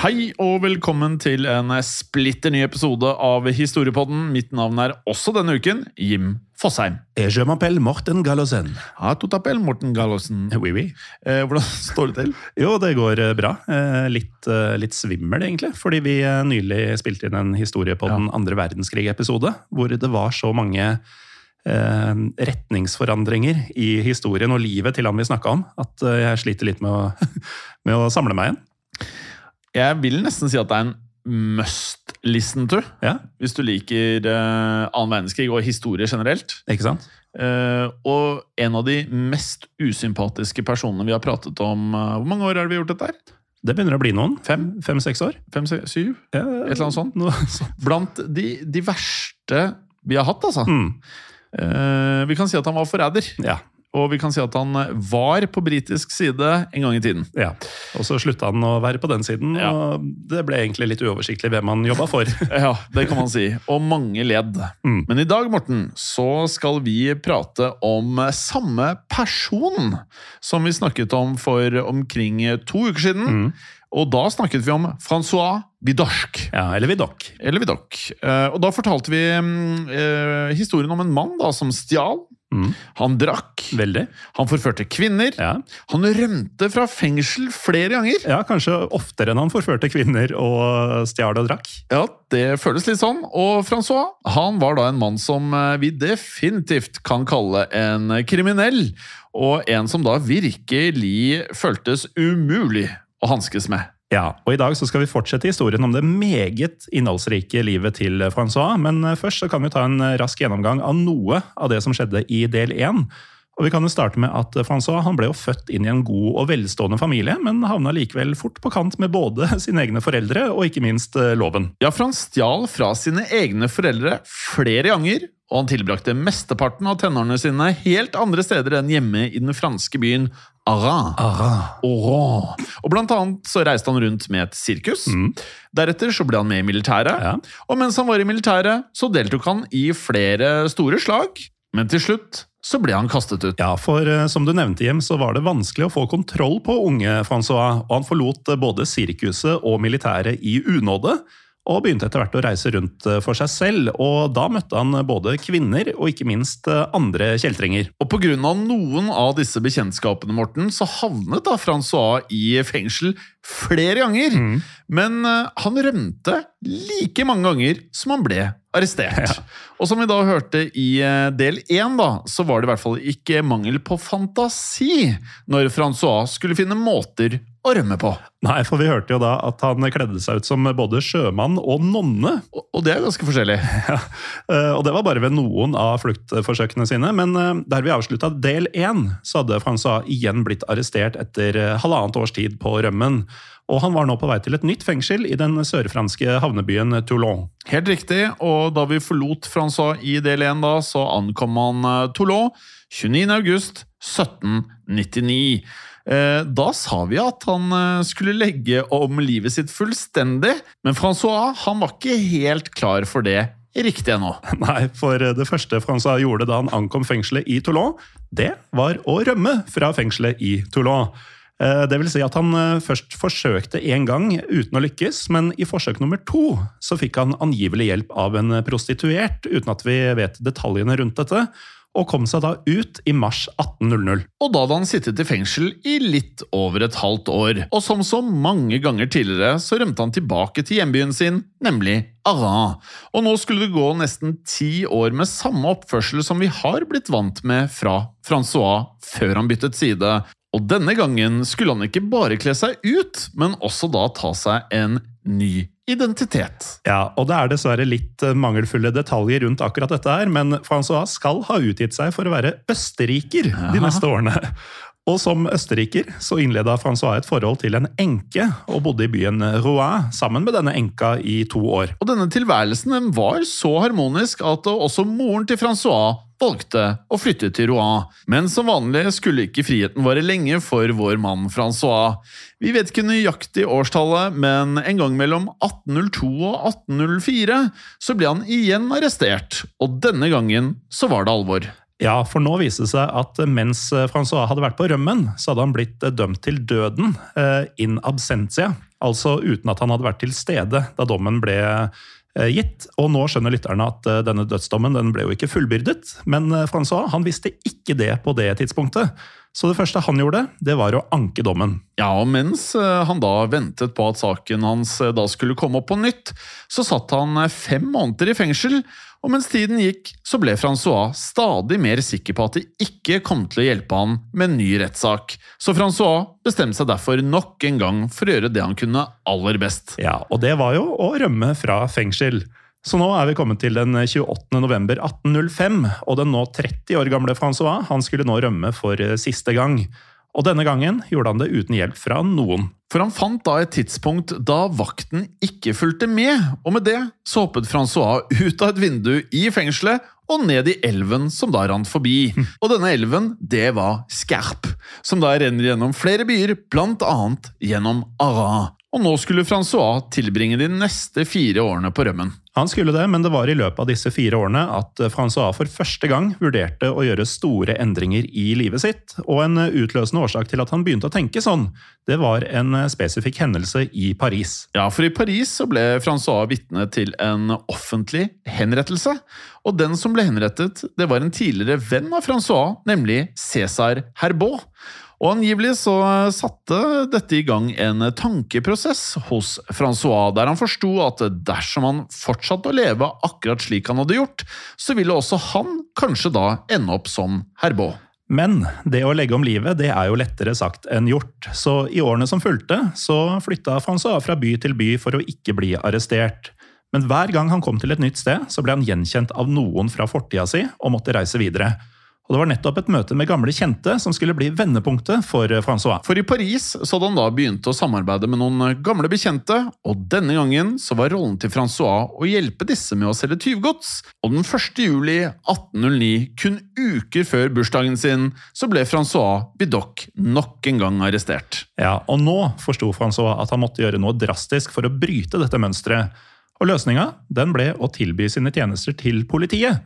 Hei og velkommen til en splitter ny episode av Historiepodden. Mitt navn er også denne uken Jim Fosheim. Je m'appelle Morten Gallosen. Ja, tout appel, Morten Gallosen. Oui, oui. Eh, hvordan står det til? Jo, det går eh, bra. Eh, Litt, eh, litt svimmel, egentlig. Fordi vi eh, nylig spilte inn en historie på den andre verdenskrig-episode, hvor det var så mange eh, retningsforandringer i historien og livet til han vi snakka om, at eh, jeg sliter litt med å, med å samle meg igjen. Jeg vil nesten si at det er en must listen to. Ja, Hvis du liker uh, annen verdenskrig og historie generelt. ikke sant? Uh, og en av de mest usympatiske personene vi har pratet om uh, Hvor mange år har vi gjort dette? her? Det begynner å bli noen. Fem? Fem-seks år. Fem, seks, syv? Ja, Et eller annet sånt. Noe sånt. Blant de, de verste vi har hatt, altså. Mm. Uh, vi kan si at han var forræder. Ja, Og vi kan si at han var på britisk side en gang i tiden. ja. Og så slutta han å være på den siden, Ja. og det ble egentlig litt uoversiktlig hvem han jobba for. Ja, det kan man si. Og mange ledd. Mm. Men i dag, Morten, så skal vi prate om samme person som vi snakket om for omkring to uker siden. Mm. Og da snakket vi om Francois Vidocq. Ja, eller Vidocq. Eller Vidocq. Eh, og da fortalte vi mm, eh, historien om en mann da, som stjal. Mm. Han drakk. Veldig. Han forførte kvinner. Ja. Han rømte fra fengsel flere ganger. ja, kanskje oftere enn han forførte kvinner og stjal og drakk. Ja, det føles litt sånn. Og Francois han var da en mann som eh, vi definitivt kan kalle en kriminell. Og en som da virkelig føltes umulig å hanskes med. Ja, og I dag så skal vi fortsette historien om det meget innholdsrike livet til Francois. Men eh, først så kan vi ta en eh, rask gjennomgang av noe av det som skjedde i del én. Og vi kan jo starte med at Francois han ble jo født inn i en god og velstående familie, men havna likevel fort på kant med både sine egne foreldre og ikke minst eh, loven. Ja, for han stjal fra sine egne foreldre flere ganger, og han tilbrakte mesteparten av tenårene sine helt andre steder enn hjemme i den franske byen Arras. Oran. Og blant annet så reiste han rundt med et sirkus. Deretter så ble han med i militæret. Ja. Og mens han var i militæret, så deltok han i flere store slag. Men til slutt så ble han kastet ut. Ja, for eh, som du nevnte, Hjem, så var det vanskelig å få kontroll på unge Francois, og han forlot både sirkuset og militæret i unåde. Og begynte etter hvert å reise rundt eh, for seg selv, og da møtte han både kvinner og ikke minst eh, andre kjeltringer. Og pga. noen av disse bekjentskapene, Morten, så havnet da Francois i fengsel flere ganger. Men eh, han rømte like mange ganger som han ble arrestert. Og som vi da hørte i del én, da, så var det i hvert fall ikke mangel på fantasi når Francois skulle finne måter å rømme på. Nei, for vi hørte jo da at han kledde seg ut som både sjømann og nonne. Og, og det er ganske forskjellig. Ja. Og det var bare ved noen av fluktforsøkene sine. Men eh, der vi avslutta del én, så hadde Francois igjen blitt arrestert etter eh, halvannet års tid på rømmen. Og han var nå på vei til et nytt fengsel i den sørfranske havnebyen Toulon. Helt riktig, og da vi forlot Francois i del 1, da, så ankom han eh, Toulon 29. august 1799. Eh, Da sa vi at han eh, skulle legge om livet sitt fullstendig, men Francois han var ikke helt klar for det riktig ennå. Nei, for det første Francois gjorde da han ankom fengselet i Toulon, det var å rømme fra fengselet i Toulon. Eh, Det vil si at han eh, først forsøkte én gang uten å lykkes, men i forsøk nummer to så fikk han angivelig hjelp av en prostituert, uten at vi vet detaljene rundt dette, og kom seg da ut i mars 1800. Og da hadde han sittet i fengsel i litt over et halvt år. Og som så mange ganger tidligere så rømte han tilbake til hjembyen sin, nemlig Arran. Og nå skulle det gå nesten ti år med samme oppførsel som vi har blitt vant med fra Francois før han byttet side. Og denne gangen skulle han ikke bare kle seg ut, men også da ta seg en ny identitet. Ja, og det er dessverre litt eh, mangelfulle detaljer rundt akkurat dette her, men Francois skal ha utgitt seg for å være østerriker de neste årene. Og som østerriker så innleda Francois et forhold til en enke, og bodde i byen Rouen sammen med denne enka i to år. Og denne tilværelsen var så harmonisk at også moren til Francois valgte å flytte til Rouen. Men som vanlig skulle ikke friheten vare lenge for vår mann Francois. Vi vet ikke nøyaktig årstallet, men en gang mellom 1802 og 1804 så ble han igjen arrestert, og denne gangen så var det alvor. Ja, for nå viste det seg at mens Francois hadde vært på rømmen, så hadde han blitt dømt til døden eh, in absentia. Altså uten at han hadde vært til stede da dommen ble eh, gitt. Og nå skjønner lytterne at eh, denne dødsdommen den ble jo ikke fullbyrdet, men eh, Francois han visste ikke det på det tidspunktet. Så det første han gjorde, det var å anke dommen. Ja, og mens eh, han da ventet på at saken hans eh, da skulle komme opp på nytt, så satt han eh, fem måneder i fengsel, og mens tiden gikk, så ble Francois stadig mer sikker på at det ikke kom til å hjelpe han med en ny rettssak. Så Francois bestemte seg derfor nok en gang for å gjøre det han kunne aller best. Ja, Og det var jo å rømme fra fengsel. Så nå er vi kommet til den 28. november 1805, og den nå 30 år gamle Francois han skulle nå rømme for siste gang. Og denne gangen gjorde han det uten hjelp fra noen. For han fant da et tidspunkt da vakten ikke fulgte med, og med det så hoppet Francois ut av et vindu i fengselet og ned i elven som da rant forbi. Og denne elven, det var Skerp, som da renner gjennom flere byer, blant annet gjennom Arras. Og nå skulle Francois tilbringe de neste fire årene på rømmen. Han skulle det, men det var i løpet av disse fire årene at Francois for første gang vurderte å gjøre store endringer i livet sitt. Og en utløsende årsak til at han begynte å tenke sånn, det var en spesifikk hendelse i Paris. Ja, for i Paris så ble Francois vitne til en offentlig henrettelse. Og den som ble henrettet, det var en tidligere venn av Francois, nemlig Cæsar Herbaut. Og angivelig så satte dette i gang en tankeprosess hos Francois, der han forsto at dersom han fortsatte å leve akkurat slik han hadde gjort, så ville også han kanskje da ende opp som Herbaud. Men det å legge om livet det er jo lettere sagt enn gjort. Så i årene som fulgte, så flytta Francois fra by til by for å ikke bli arrestert. Men hver gang han kom til et nytt sted, så ble han gjenkjent av noen fra fortida si og måtte reise videre. Og det var nettopp et møte med gamle kjente som skulle bli vendepunktet for Francois. For i Paris så hadde han da begynt å samarbeide med noen gamle bekjente, og denne gangen så var rollen til Francois å hjelpe disse med å selge tyvgods. Og den 1. juli 1809, kun uker før bursdagen sin, så ble Francois Bidoc nok en gang arrestert. Ja, og nå forsto Francois at han måtte gjøre noe drastisk for å bryte dette mønsteret. Og løsninga den ble å tilby sine tjenester til politiet.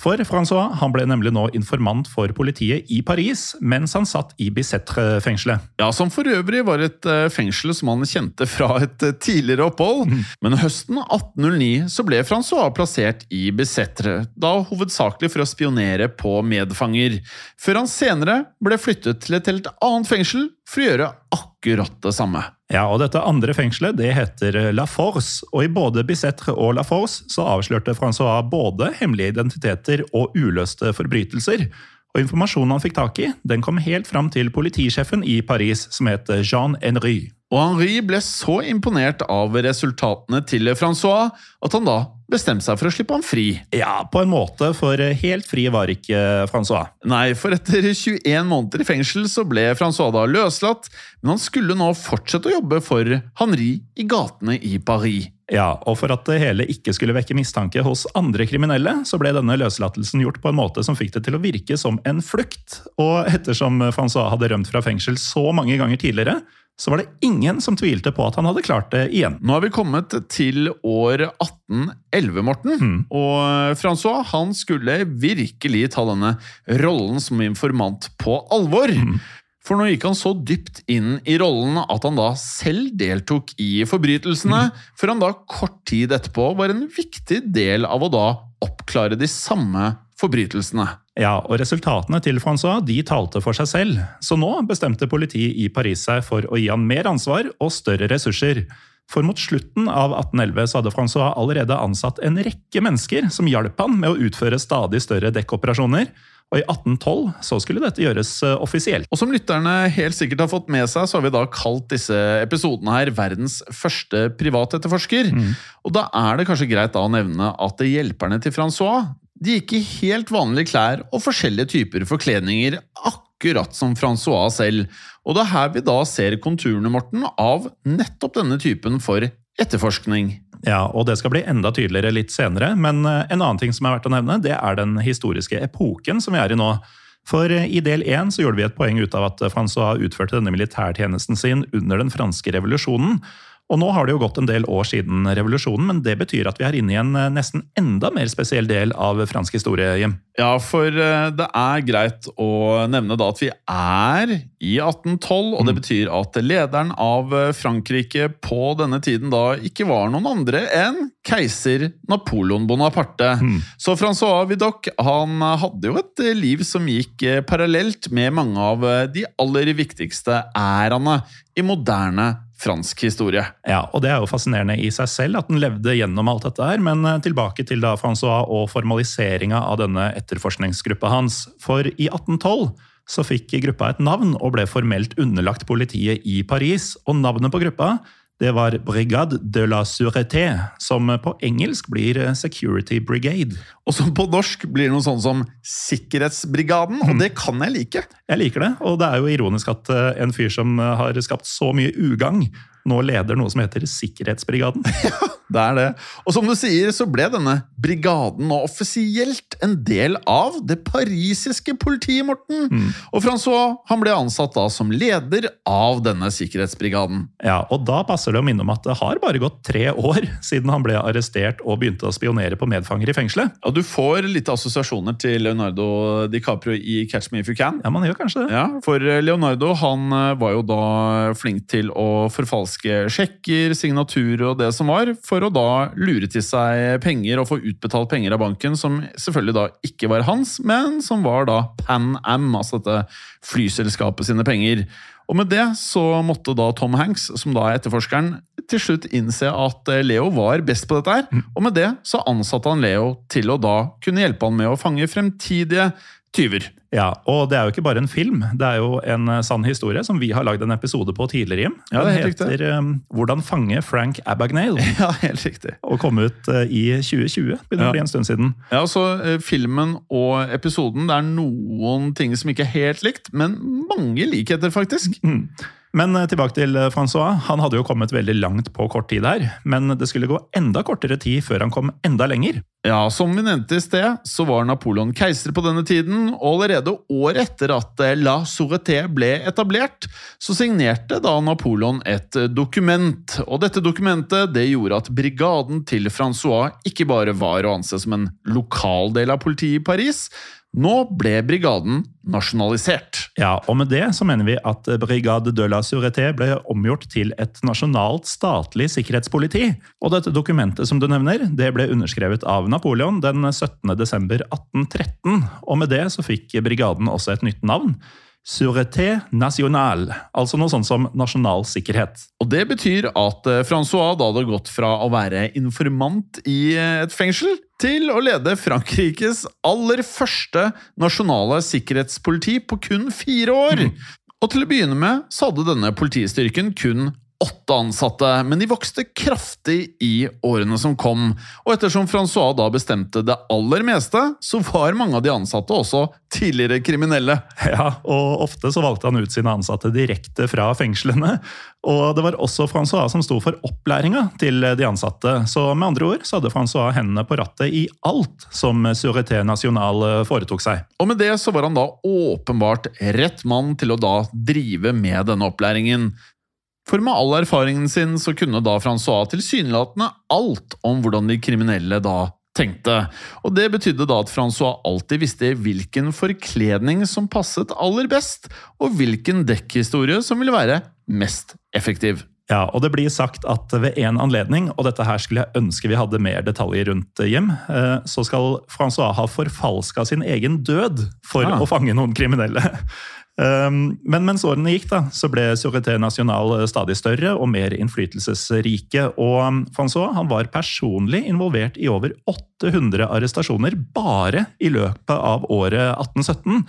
For Francois han ble nemlig nå informant for politiet i Paris mens han satt i Bicetre-fengselet. Ja, Som for øvrig var et eh, fengsel som han kjente fra et eh, tidligere opphold. Men høsten 1809 så ble Francois plassert i Bicetre, da hovedsakelig for å spionere på medfanger, før han senere ble flyttet til et helt annet fengsel for å gjøre akkurat det samme. Ja, og Dette andre fengselet det heter La Force, og i både Bicetre og La Force så avslørte Francois både hemmelige identiteter og uløste forbrytelser. Og Informasjonen han fikk tak i, den kom helt fram til politisjefen i Paris, som het Jean Henry. Og Henri ble så imponert av resultatene til Francois at han da bestemt seg for å slippe ham fri. Ja, på en måte, for helt fri var ikke Francois. Nei, for etter 21 måneder i fengsel så ble Francois da løslatt, men han skulle nå fortsette å jobbe for Henri i gatene i Paris. Ja, og For at det hele ikke skulle vekke mistanke hos andre kriminelle, så ble denne løslatelsen gjort på en måte som fikk det til å virke som en flukt. Og ettersom Francois hadde rømt fra fengsel så mange ganger tidligere, så var det ingen som tvilte på at han hadde klart det igjen. Nå er vi kommet til år 1811, Morten. Mm. Og Francois han skulle virkelig ta denne rollen som informant på alvor. Mm. For nå gikk han så dypt inn i rollen at han da selv deltok i forbrytelsene, Mm. før han da kort tid etterpå var en viktig del av å da oppklare de samme forbrytelsene. Ja, og Resultatene til Francois de talte for seg selv, så nå bestemte politiet i Paris seg for å gi han mer ansvar og større ressurser. For mot slutten av 1811 så hadde Francois allerede ansatt en rekke mennesker som hjalp han med å utføre stadig større dekkoperasjoner. Og i 1812 så skulle dette gjøres eh, offisielt. Og som lytterne helt sikkert har fått med seg, så har vi da kalt disse episodene her verdens første privatetterforsker. Og da er det kanskje greit da å nevne at hjelperne til Francois de gikk i helt vanlige klær og forskjellige typer forkledninger, akkurat som Francois selv. Og det er her vi da ser konturene, Morten, av nettopp denne typen for etterforskning. Ja, og det skal bli enda tydeligere litt senere, men eh, en annen ting som er verdt å nevne, det er den historiske epoken som vi er i nå. For eh, i del én så gjorde vi et poeng ut av at Francois utførte denne militærtjenesten sin under den franske revolusjonen. Og nå har det jo gått en del år siden revolusjonen, men det betyr at vi er inne i en eh, nesten enda mer spesiell del av fransk historie, Jim. Ja, for eh, det er greit å nevne da at vi er i 1812, og det betyr at lederen av eh, Frankrike på denne tiden da ikke var noen andre enn keiser Napoleon Bonaparte. Så Francois Vidocq han hadde jo et liv som gikk parallelt med mange av de aller viktigste æraene i moderne fransk historie. Ja, og Det er jo fascinerende i seg selv at den levde gjennom alt dette her, men eh, tilbake til da Francois og formaliseringa av denne etterforskningsgruppa hans. For i 1812 så fikk gruppa et navn og ble formelt underlagt politiet i Paris. Og navnet på gruppa det var Brigade de la Sûreté, som på engelsk blir Security Brigade. Og som på norsk blir noe sånn som Sikkerhetsbrigaden, og det kan jeg like. Jeg liker det, og det er jo ironisk at eh, en fyr som eh, har skapt så mye ugagn, nå leder noe som heter Sikkerhetsbrigaden. Det er det. Og som du sier, så ble denne brigaden nå offisielt en del av det parisiske politiet, Morten. Og Francois han ble ansatt da som leder av denne sikkerhetsbrigaden. Ja, og da passer det å minne om at det har bare gått tre år siden han ble arrestert og begynte å spionere på medfanger i fengselet. Og du får litt assosiasjoner til Leonardo DiCaprio i Catch Me If You Can. Ja, man gjør kanskje det. Ja, for Leonardo han eh, var jo da flink til å forfalske sjekker, signaturer og det som var, for å da lure til seg penger og få utbetalt penger av banken, som selvfølgelig da ikke var hans, men som var da Pan Am, altså dette flyselskapet sine penger. Og med det så måtte da Tom Hanks, som da er etterforskeren, til slutt innse at eh, Leo var best på dette her, og med det så ansatte han Leo til å da kunne hjelpe han med å fange fremtidige tyver. Ja, og det er jo ikke bare en film, det er jo en eh, sann historie som vi har lagd en episode på tidligere, Jim. Ja, det Den heter riktig. 'Hvordan fange Frank Abagnale', Ja, helt riktig. og kom ut eh, i 2020. Begynner Ja. å bli en stund siden. Ja, så eh, Filmen og episoden det er noen ting som ikke er helt likt, men mange likheter, faktisk. Men eh, tilbake til eh, Francois. Han hadde jo kommet veldig langt på kort tid her, men det skulle gå enda kortere tid før han kom enda lenger. Ja, Som vi nevnte i sted, så var Napoleon keiser på denne tiden, og allerede året etter at eh, La Sorreté ble etablert, så signerte da Napoleon et dokument. Og dette dokumentet det gjorde at brigaden til Francois ikke bare var å anse som en lokal del av politiet i Paris, nå ble brigaden nasjonalisert. Ja, og med det så mener vi at Brigade de la Sûreté ble omgjort til et nasjonalt statlig sikkerhetspoliti. Og dette dokumentet som du nevner, det ble underskrevet av Napoleon den 17. desember 1813. Og med det så fikk brigaden også et nytt navn. Sûreté Nationale, altså noe sånt som nasjonal sikkerhet. Og det betyr at eh, Francois da hadde gått fra å være informant i eh, et fengsel til å lede Frankrikes aller første nasjonale sikkerhetspoliti på kun fire år. Og til å begynne med så hadde denne politistyrken kun åtte ansatte, men de vokste kraftig i årene som kom. Og ettersom Francois da bestemte det aller meste, så var mange av de ansatte også tidligere kriminelle. Ja, og ofte så valgte han ut sine ansatte direkte fra fengslene. Og det var også Francois som sto for opplæringa til de ansatte. Så med andre ord så hadde Francois hendene på rattet i alt som Sureté National foretok seg. Og med det så var han da åpenbart rett mann til å da drive med denne opplæringen. For med all erfaringen sin så kunne da Francois tilsynelatende alt om hvordan de kriminelle da tenkte. Og det betydde da at Francois alltid visste hvilken forkledning som passet aller best, og hvilken dekkhistorie som ville være mest effektiv. Ja, og det blir sagt at ved en anledning, og dette her skulle jeg ønske vi hadde mer detaljer rundt hjem, eh, så skal Francois ha forfalska sin egen død for ja. å fange noen kriminelle. Um, Men mens årene gikk, da, så ble Sûreté National stadig større og mer innflytelsesrike. Og um, Francois han var personlig involvert i over 800 arrestasjoner bare i løpet av året 1817.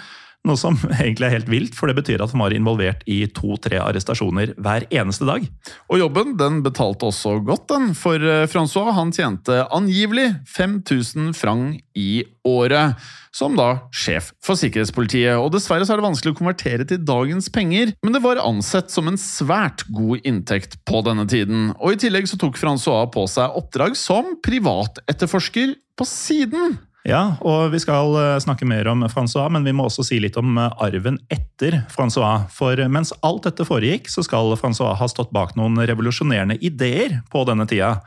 Noe som egentlig er helt vilt, for det betyr at han var involvert i to-tre arrestasjoner hver eneste dag. Og jobben den betalte også godt, den, for eh, Francois han tjente angivelig 5000 franc i året, som da sjef for sikkerhetspolitiet. Og dessverre så er det vanskelig å konvertere til dagens penger, men det var ansett som en svært god inntekt på denne tiden. Og i tillegg så tok Francois på seg oppdrag som privatetterforsker på siden. Ja, og vi skal eh, snakke mer om Francois, men vi må også si litt om eh, arven etter Francois. For mens alt dette foregikk, så skal Francois ha stått bak noen revolusjonerende ideer på denne tida.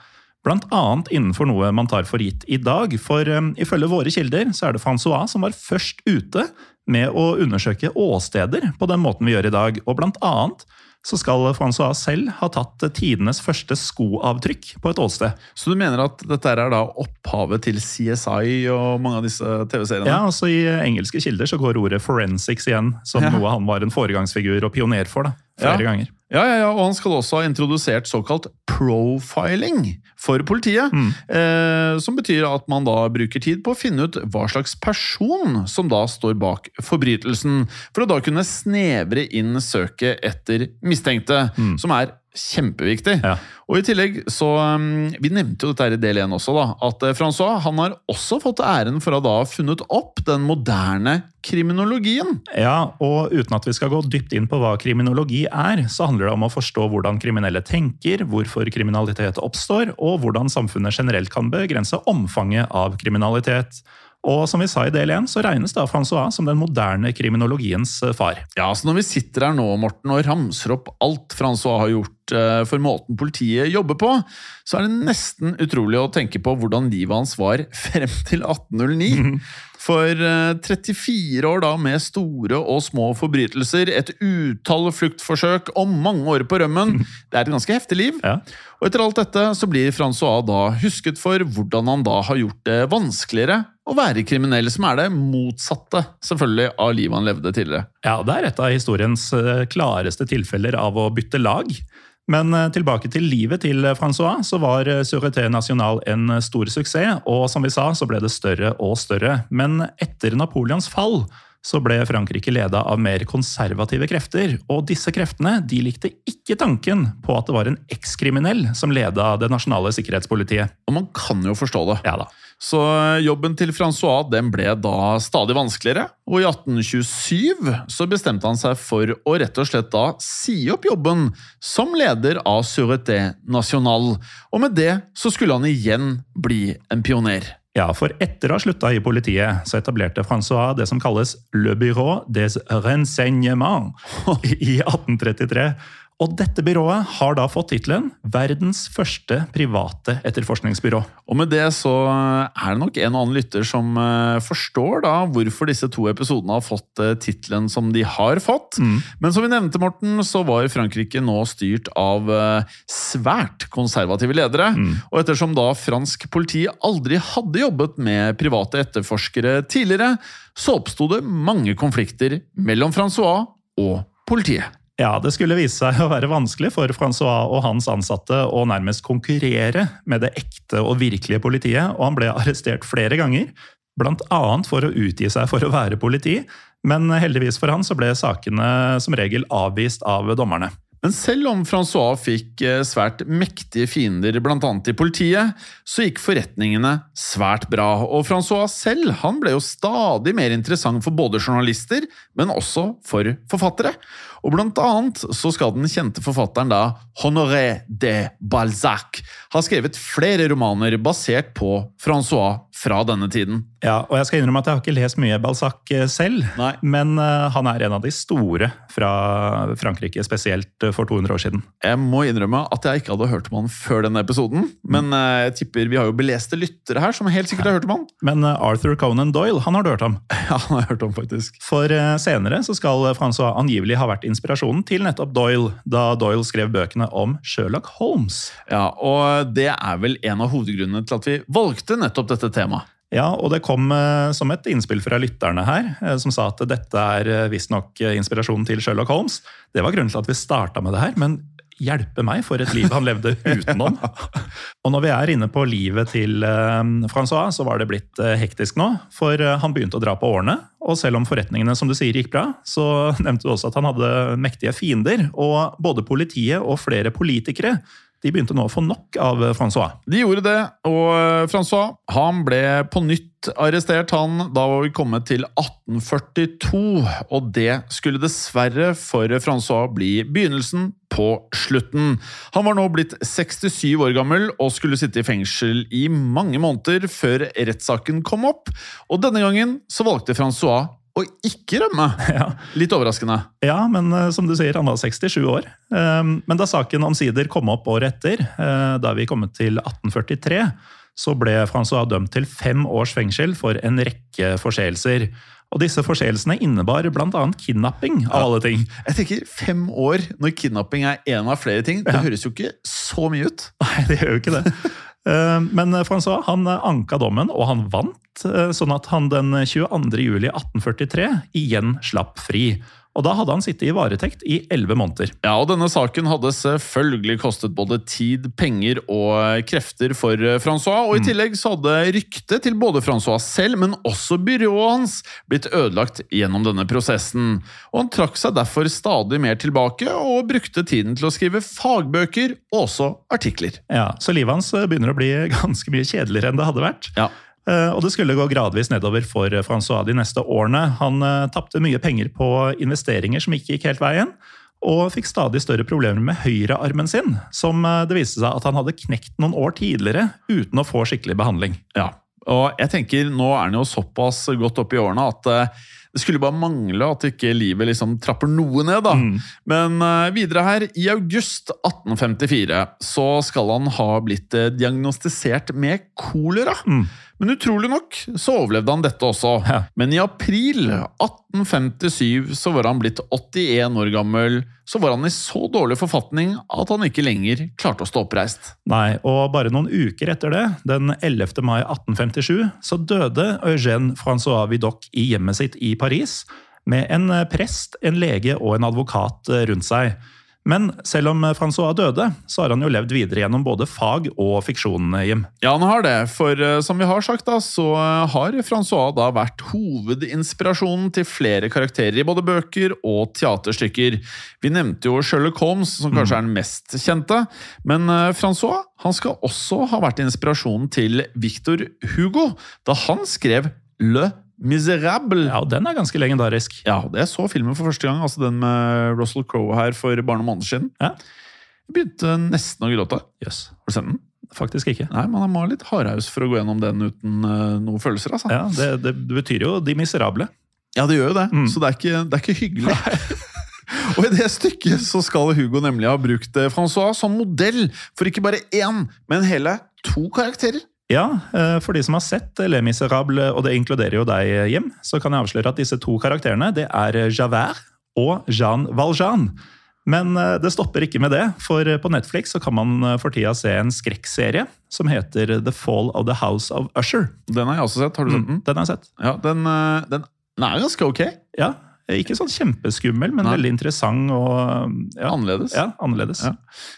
Blant annet innenfor noe man tar for gitt i dag. For um, ifølge våre kilder så er det Francois som var først ute med å undersøke åsteder på den måten vi gjør i dag. Og blant annet så skal Francois selv ha tatt tidenes første skoavtrykk på et åsted. Så du mener at dette er da opphavet til CSI og mange av disse TV-seriene? Ja, altså I engelske kilder så går ordet forensics igjen som Ja. noe han var en foregangsfigur og pioner for. da, flere Ja. ganger. Ja, ja, ja, og han skal også ha introdusert såkalt profiling for politiet. Eh, som betyr at man da bruker tid på å finne ut hva slags person som da står bak forbrytelsen, for å da kunne snevre inn søket etter mistenkte, som er kjempeviktig. Ja. Og i tillegg så um, Vi nevnte jo dette her i del 1 også, da. At eh, Francois han har også fått æren for å da ha funnet opp den moderne kriminologien. Ja, og uten at vi skal gå dypt inn på hva kriminologi er, så handler det om å forstå hvordan kriminelle tenker, hvorfor kriminalitet oppstår, og hvordan samfunnet generelt kan begrense omfanget av kriminalitet. Og som vi sa i del 1, så regnes da Francois som den moderne kriminologiens eh, far. Ja, så Når vi sitter her nå Morten, og ramser opp alt Francois har gjort eh, for måten politiet jobber på, så er det nesten utrolig å tenke på hvordan livet hans var frem til 1809. For eh, 34 år da med store og små forbrytelser, et utall fluktforsøk og mange år på rømmen. Det er et ganske heftig liv. Ja. Og etter alt dette så blir Francois da husket for hvordan han da har gjort det vanskeligere å være kriminell, som er det motsatte selvfølgelig av livet han levde tidligere. Ja, det er et av historiens eh, klareste tilfeller av å bytte lag. Men eh, tilbake til livet til Francois, så var Sureté Sûreté National en eh, stor suksess, og som vi sa, så ble det større og større. Men etter Napoleons fall så ble Frankrike leda av mer konservative krefter, og disse kreftene de likte ikke tanken på at det var en ekskriminell som leda det nasjonale sikkerhetspolitiet. Og man kan jo forstå det. Ja da. Så jobben til Francois den ble da stadig vanskeligere, og i 1827 så bestemte han seg for å rett og slett da si opp jobben som leder av Sûreté National, og med det så skulle han igjen bli en pioner. Ja, for etter å ha slutta i politiet, så etablerte Francois det som kalles Le Bureau des Renseignements i 1833. Og dette byrået har da fått tittelen Verdens første private etterforskningsbyrå. Og med det så er det nok en og annen lytter som eh, forstår da hvorfor disse to episodene har fått eh, tittelen som de har fått. Men som vi nevnte, Morten, så var Frankrike nå styrt av eh, svært konservative ledere. Og ettersom da fransk politi aldri hadde jobbet med private etterforskere tidligere, så oppsto det mange konflikter mellom Francois og politiet. Ja, Det skulle vise seg å være vanskelig for Francois og hans ansatte å nærmest konkurrere med det ekte og virkelige politiet, og han ble arrestert flere ganger. Annet for å utgi seg for å være politi, men heldigvis for han så ble sakene som regel avvist av dommerne. Men selv om Francois fikk eh, svært mektige fiender annet i politiet, så gikk forretningene svært bra, og Francois selv han ble jo stadig mer interessant for både journalister, men også for forfattere. Og blant annet så skal den kjente forfatteren da Honoré de Balzac ha skrevet flere romaner basert på Francois fra denne tiden. Ja, og jeg skal innrømme at jeg har ikke lest mye Balzac eh, selv, Nei. men eh, han er en av de store fra Frankrike, spesielt eh, for 200 år siden. Jeg må innrømme at jeg ikke hadde hørt om han før denne episoden, men eh, jeg tipper vi har jo beleste lyttere her som helt sikkert har hørt om han. Men Arthur Conan Doyle, han har du hørt om. Ja, han har jeg hørt om faktisk. For senere så skal Francois angivelig ha vært inspirasjonen til nettopp Doyle, da Doyle skrev bøkene om Sherlock Holmes. Ja, og det er vel en av hovedgrunnene til at vi valgte nettopp dette temaet. Ja, og det kom eh, som et innspill fra lytterne her, eh, som sa at dette er eh, visstnok inspirasjonen til Sherlock Holmes. Det var grunnen til at vi starta med det her, men hjelpe meg for et liv han levde utenom. og når vi er inne på livet til eh, Francois, så var det blitt eh, hektisk nå. For eh, han begynte å dra på årene, og selv om forretningene som du sier gikk bra, så nevnte du også at han hadde mektige fiender. Og både politiet og flere politikere de begynte nå å få nok av Francois. De gjorde det, og eh, Francois han ble på nytt arrestert. han, Da var vi kommet til 1842, og det skulle dessverre for Francois bli begynnelsen på slutten. Han var nå blitt 67 år gammel og skulle sitte i fengsel i mange måneder før rettssaken kom opp. Og denne gangen så valgte Francois å ikke rømme. Ja. Litt overraskende. Ja, men eh, som du sier, han var 67 år. Um, Men da saken omsider kom opp året etter, eh, da vi kommet til 1843, så ble Francois dømt til fem års fengsel for en rekke forseelser. Og disse forseelsene innebar bl.a. kidnapping, av alle ting. Jeg tenker Fem år når kidnapping er en av flere ting, det høres jo ikke så mye ut. Nei, det gjør jo ikke det. Eh, Men Francois han anka dommen, og han vant, eh, sånn at han den 22. juli 1843 igjen slapp fri. Og da hadde han sittet i varetekt i elleve måneder. Ja, og denne saken hadde selvfølgelig kostet både tid, penger og krefter for eh, Francois, og i tillegg så hadde ryktet til både Francois selv, men også byrået hans blitt ødelagt gjennom denne prosessen. Og han trakk seg derfor stadig mer tilbake, og brukte tiden til å skrive fagbøker og også artikler. Ja, Så livet hans eh, begynner å bli ganske mye kjedeligere enn det hadde vært. Ja. Eh, Og det skulle gå gradvis nedover for Francois de neste årene. Han eh, tapte mye penger på investeringer som ikke gikk helt veien, og fikk stadig større problemer med høyrearmen sin, som eh, det viste seg at han hadde knekt noen år tidligere uten å få skikkelig behandling. Ja, og jeg tenker nå er han jo såpass godt opp i årene at eh, det skulle bare mangle at ikke livet liksom trapper noe ned, da. Men eh, videre her, i august 1854 så skal han ha blitt eh, diagnostisert med kolera. Men utrolig nok så overlevde han dette også. Ja. Men i april 1857 så var han blitt 81 år gammel. Så var han i så dårlig forfatning at han ikke lenger klarte å stå oppreist. Nei, og bare noen uker etter det, den 11. mai 1857, så døde Eugène Francois Vidocq i hjemmet sitt i Paris, med en prest, en lege og en advokat rundt seg. Men selv om Francois døde, så har han jo levd videre gjennom både fag og fiksjon, Jim. Ja, han har det, for eh, som vi har sagt, da, så eh, har Francois da vært hovedinspirasjonen til flere karakterer i både bøker og teaterstykker. Vi nevnte jo Sherlock Holmes, som kanskje er den mest kjente, men eh, Francois han skal også ha vært inspirasjonen til Victor Hugo da han skrev Le Miserable. Ja, og den er ganske legendarisk. Ja, det jeg så filmen for første gang, altså den med Russell Crowe her for bare noen måneder siden. Ja. Jeg begynte nesten å gråte. Yes. Har du sett den? Faktisk ikke. Nei, man må ha litt hardhaus for å gå gjennom den uten uh, noen følelser, altså. Ja, det, det, det betyr jo De miserable. Ja, det gjør jo det, Mm. så det er ikke, det er ikke hyggelig. Og i det stykket så skal Hugo nemlig ha brukt eh, Francois som modell for ikke bare én, men hele to karakterer. Ja, eh, for de som har sett Les Miserables, og det inkluderer jo deg, Jim, så kan jeg avsløre at disse to karakterene det er Javert og Jean Valjean. Men eh, det stopper ikke med det, for på Netflix så kan man eh, for tida se en skrekkserie som heter The Fall of the House of Usher. Den har jeg også sett. Har du sett den? Den har jeg sett. Ja, den, eh, den, den er ganske ok. Ja, Ikke sånn kjempeskummel, men Nei. veldig interessant og ja, Annerledes. Ja, annerledes. Ja.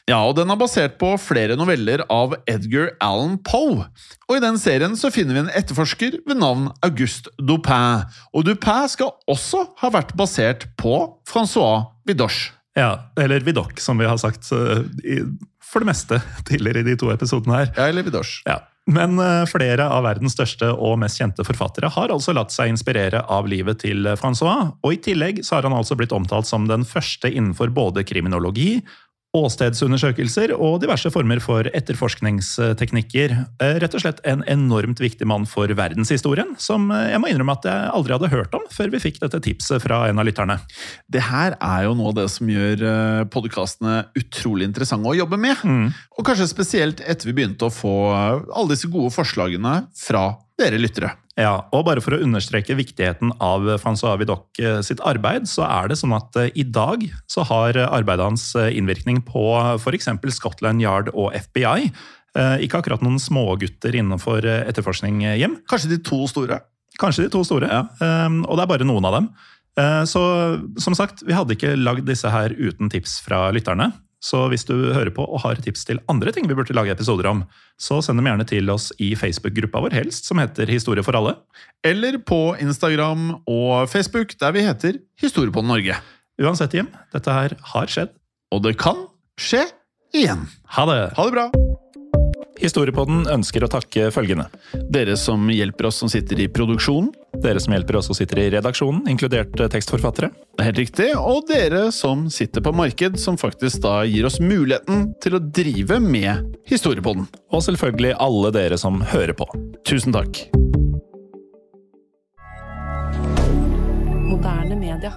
Ja, og den er basert på flere noveller av Edgar Allan Poe. Og i den serien så finner vi en etterforsker ved navn Auguste Dupin. Og Dupin skal også ha vært basert på Francois Vidoche. Ja, eller Vidoc, som vi har sagt eh, i, for det meste tidligere i de to episodene her. Ja, eller Vidoche. Ja. Men eh, flere av verdens største og mest kjente forfattere har altså latt seg inspirere av livet til Francois, og i tillegg så har han altså blitt omtalt som den første innenfor både kriminologi åstedsundersøkelser og diverse former for etterforskningsteknikker. Eh, Rett og slett en enormt viktig mann for verdenshistorien, som eh, jeg må innrømme at jeg aldri hadde hørt om før vi fikk dette tipset fra en av lytterne. Det her er jo noe av det som gjør podkastene utrolig interessante å jobbe med. Og kanskje spesielt etter vi begynte å få eh, alle disse gode forslagene fra dere lyttere. Ja, og bare for å understreke viktigheten av Francois Vidocq eh, sitt arbeid, så er det sånn at eh, i dag så har arbeidet hans eh, innvirkning på f.eks. Scotland Yard og FBI. Eh, Ikke akkurat noen smågutter innenfor eh, etterforskning eh, hjem. Kanskje de to store. Kanskje de to store, ja. og det er bare noen av dem. Så som sagt, vi hadde ikke lagd disse her uten tips fra lytterne. Så hvis du hører på og har tips til andre ting vi burde lage episoder om, så send dem gjerne til oss i Facebook-gruppa vår helst, som heter Historie for alle. Eller på Instagram og Facebook, der vi heter Historiepodden Norge. Uansett, Jim, dette her har skjedd. Og det kan skje igjen. Ha det! Ha det bra! Historiepodden ønsker å takke følgende. Dere som hjelper oss som sitter i produksjonen. Dere som hjelper oss og sitter i redaksjonen, inkludert eh, tekstforfattere. Det er helt riktig. Og dere som sitter på marked, som faktisk da gir oss muligheten til å drive med Historiepodden. Og selvfølgelig alle dere som hører på. Tusen takk. Moderne media.